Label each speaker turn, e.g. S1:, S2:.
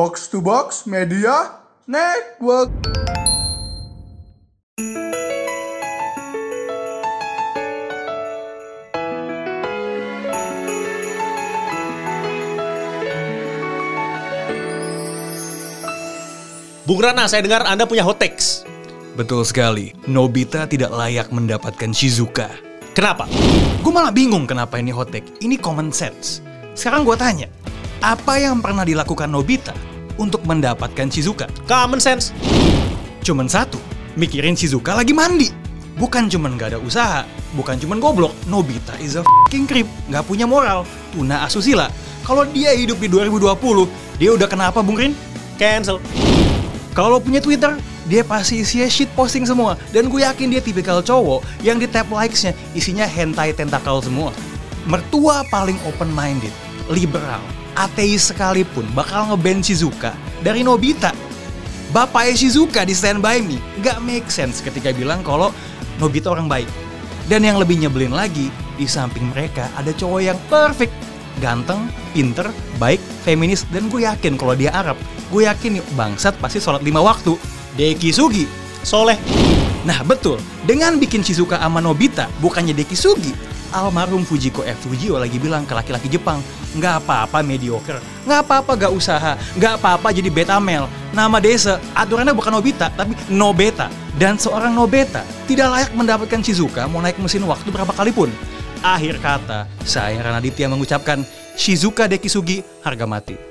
S1: Box to Box Media Network.
S2: Bung Rana, saya dengar Anda punya hot takes.
S3: Betul sekali, Nobita tidak layak mendapatkan Shizuka.
S2: Kenapa?
S3: Gue malah bingung kenapa ini hot take. Ini common sense. Sekarang gue tanya, apa yang pernah dilakukan Nobita untuk mendapatkan Shizuka?
S2: Common sense.
S3: Cuman satu, mikirin Shizuka lagi mandi. Bukan cuman gak ada usaha, bukan cuman goblok. Nobita is a fucking creep, gak punya moral, tuna asusila. Kalau dia hidup di 2020, dia udah kenapa Bung Rin?
S2: Cancel.
S3: Kalau punya Twitter, dia pasti isinya shit posting semua. Dan gue yakin dia tipikal cowok yang di tab likes-nya isinya hentai tentakel semua. Mertua paling open-minded, liberal, ateis sekalipun bakal ngeban Shizuka dari Nobita. Bapaknya Shizuka di Stand By Me gak make sense ketika bilang kalau Nobita orang baik. Dan yang lebih nyebelin lagi, di samping mereka ada cowok yang perfect. Ganteng, pinter, baik, feminis, dan gue yakin kalau dia Arab, gue yakin nih bangsat pasti sholat lima waktu. Deki Sugi.
S2: Soleh.
S3: Nah betul, dengan bikin Shizuka sama Nobita, bukannya Deki Sugi, almarhum Fujiko F. Fujio lagi bilang ke laki-laki Jepang, nggak apa-apa mediocre, nggak apa-apa gak usaha, nggak apa-apa jadi beta male. Nama desa, aturannya bukan Nobita, tapi Nobeta. Dan seorang Nobeta tidak layak mendapatkan Shizuka mau naik mesin waktu berapa kali pun. Akhir kata, saya Ranaditya mengucapkan Shizuka Deki Sugi harga mati.